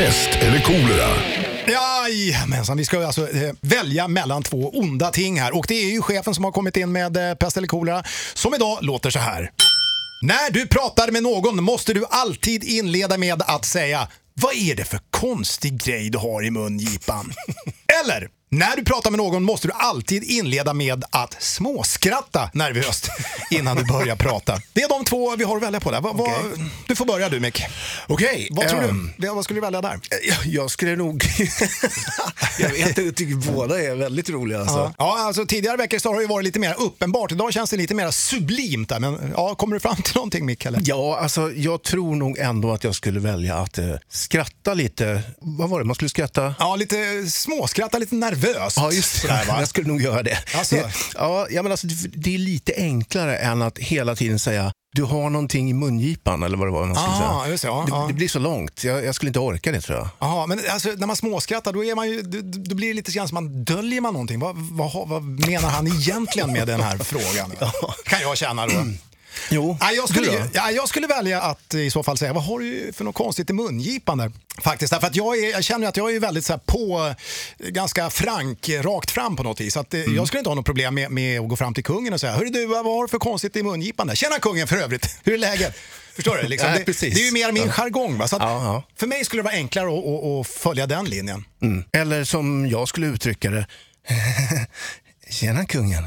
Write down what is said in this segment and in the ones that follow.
Pest eller kolera? Jajamensan, vi ska alltså eh, välja mellan två onda ting här. Och det är ju chefen som har kommit in med eh, pest eller kolera, som idag låter så här. När du pratar med någon måste du alltid inleda med att säga vad är det för konstig grej du har i mungipan? Eller när du pratar med någon måste du alltid inleda med att småskratta nervöst innan du börjar prata. Det är de två vi har att välja på där. Va, va, Du får börja du Mick. Okej. Vad tror ehm, du? Vad skulle du välja där? Jag, jag skulle nog... jag vet inte, jag tycker båda är väldigt roliga. Alltså. Ja. ja, alltså tidigare veckor har det varit lite mer uppenbart. Idag känns det lite mer sublimt där. Men ja, kommer du fram till någonting Mick? Eller? Ja, alltså jag tror nog ändå att jag skulle välja att eh, skratta lite. Vad var det, man skulle skratta? Ja, lite småskratta, lite nervöst. Ja, just det. Sådär, va? Jag skulle nog göra det. Alltså? ja, ja, men alltså, det, är lite enklare än att hela tiden säga du har någonting i mungipan eller vad det var man skulle Ah, säga. just det, ja, det, ja. det blir så långt. Jag, jag skulle inte orka det tror jag. Jaha, men alltså, när man småskrattar då, är man ju, då, då blir det lite grann som man döljer man någonting. Vad, vad, vad menar han egentligen med den här frågan? Kan jag känna då. Jo, Nej, jag, skulle, ja, jag skulle välja att i så fall säga, vad har du för något konstigt i mungipan där? Faktiskt, därför att jag, är, jag känner att jag är väldigt så här, på, ganska frank, rakt fram på något vis. Så att, eh, Jag skulle inte ha något problem med, med att gå fram till kungen och säga, hörru du, vad har du för konstigt i mungipan där? Tjena kungen för övrigt, hur är läget? Förstår du? Liksom, Ja, det, precis. det är ju mer min jargong. Va? Så att, Ja, ja. För mig skulle det vara enklare att, att, att följa den linjen. Mm. Eller som jag skulle uttrycka det. Tjena kungen.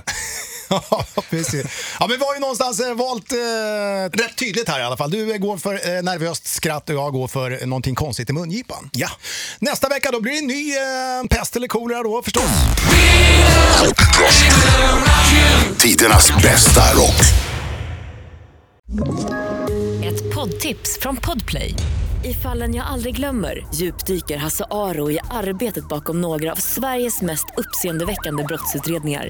Ja, precis. Ja, men vi har ju någonstans eh, valt eh, rätt tydligt här i alla fall. Du eh, går för eh, nervöst skratt och jag går för eh, någonting konstigt i mungipan. Ja. Nästa vecka då blir det en ny eh, pest eller kolera då förstås. Tidernas bästa rock. Ett poddtips från Podplay. I fallen jag aldrig glömmer djupdyker Hasse Aro i arbetet bakom några av Sveriges mest uppseendeväckande brottsutredningar.